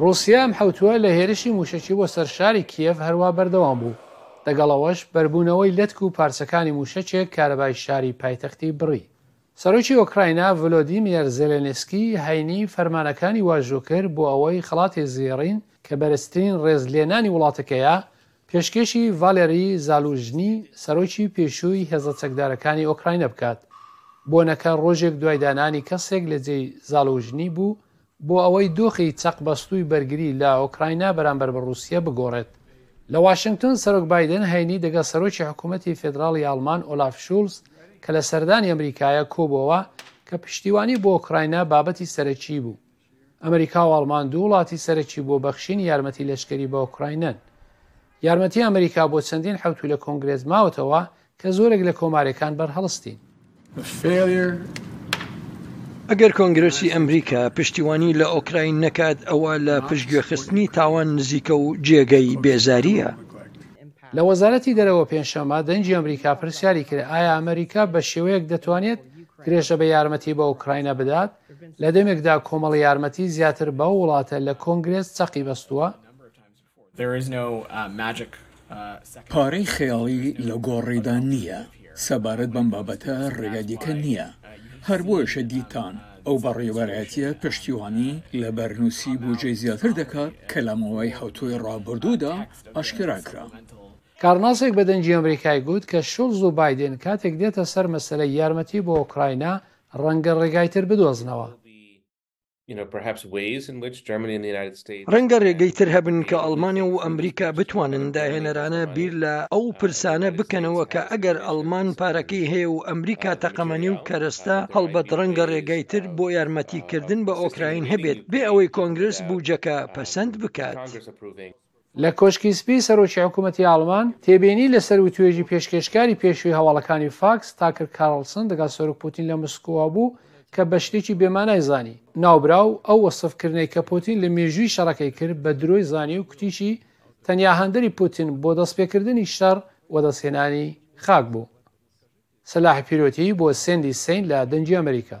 ڕووسیا ئەم حەوتووە لە هێرشی مووشەکی بۆ سەر شاری کیێڤ هەروا بەردەوام بوو، لەگەڵ ئەوەش بەربوونەوەی لەتک و پارچەکانی مووشەکێک کارەبای شاری پایتەختی بڕی. سەرۆکی ئۆکراینا ڤۆلۆدیمێر زێلێنسکی هەینی فەرمانەکانی واژۆکرد بۆ ئەوەی خەڵاتی زێڕین کە بەرزترین ڕێزلێنانی وڵاتەکەیە پێشکێشی ڤالێری زالوژنی سەرۆکی پێشووی هێزە چەکدارەکانی ئۆکراینە بکات. بۆنەکە ڕۆژێک دوای دانانی کەسێک لە جێی زالوژنی بوو بۆ ئەوەی دۆخی چەقبەستووی بەرگری لە ئۆکراینا بەرامبەر بە ڕووسیە بگۆڕێت. لە واشنگتن سەرۆک بایدن هەینی دەگەڵ سەرۆکی حکومەتی فێدراڵی ئاڵمان ئۆلاف شولز کە لە سەردانی ئەمریکایە کۆبووەوە کە پشتیوانی بۆ ئۆکراینا بابەتی سەرەکیی بوو. ئەمریکا و ئەڵمان دوو وڵاتی سەرەکی بۆ بەخشینی یارمەتی لەشکری بە ئۆکراینەن. یارمەتی ئەمریکا بۆ چەندین حەوتوو لە کۆنگرێس ماوەتەوە کە زۆرێک لە کۆمارەکان بەرهەڵستین. ئەگەر کۆنگرێسی ئەمریکا پشتیوانی لە ئۆکراین نەکات ئەوە لە پشتگوێخستنی تاوان نزیکە و جێگەی بێزارییە. لە وەزارەتی دەرەوە پێنجشەممە دەنگی ئەمریکا پرسیاری کرا ئایا ئەمریکا بە شێوەیەک دەتوانێت درێژە بە یارمەتی بە ئۆکراینە بدات لە دەمێکدا کۆمەڵە یارمەتی زیاتر بەو وڵاتە لە کۆنگرێس چەقی بەستووە. پارەی خەیاڵی لە گۆڕێدا نییە. سەبارەت بەم بابەتە ڕێگای دیکە نییە. هەر بۆیەشە دیتان ئەو بەڕێوەبەرایەتییە پشتیوانی لە بەرنووسی بودجەی زیاتر دەکات کە لە ماوەی هەفتەی ڕابردوودا ئاشکرا کرا. کارناسێک بە دەنگی ئەمریکای گوت کە شۆڵز و بایدێن کاتێک دێتە سەر مەسەلەی یارمەتی بۆ ئۆکراینا ڕەنگە ڕێگای تر بدۆزنەوە. ڕەنگە ڕێگەی تر هەبن کە ئەڵمانیا و ئەمریکا بتوانن داهێنەرانە بیر لە ئەو پرسانە بکەنەوە کە ئەگەر ئەڵمان پارەکەی هەیە و ئەمریکا تەقەمەنی و کەرەستە، هەڵبەت ڕەنگە ڕێگای تر بۆ یارمەتیکردن بە ئۆکراین هەبێت بێ ئەوەی کۆنگرێس بوجەکە پەسەند بکات. لە کۆشکی سپی سەرۆکی حکوومەتی ئاڵمان تێبینی لەسەر وتووێژی پێشکێشکاری پێشووی هەواڵەکانی فاکس تاکر کارڵسن دەگەڵ سەرۆک پوتین لە مسکۆوە بوو کە بە شتێکی بێمانای زانی. ناوبراو ئەو وەسفکردنەی کە پوتین لە مێژووی شەڕەکەی کرد بە درۆی زانی و کوتیشی تەنیا هاندەری پوتین بۆ دەستپێکردنی شەڕ وەدەستهێنانی خاک بوو. سەلاح پیرۆتیی بۆ سێندی سەین لە دەنگی ئەمریکا.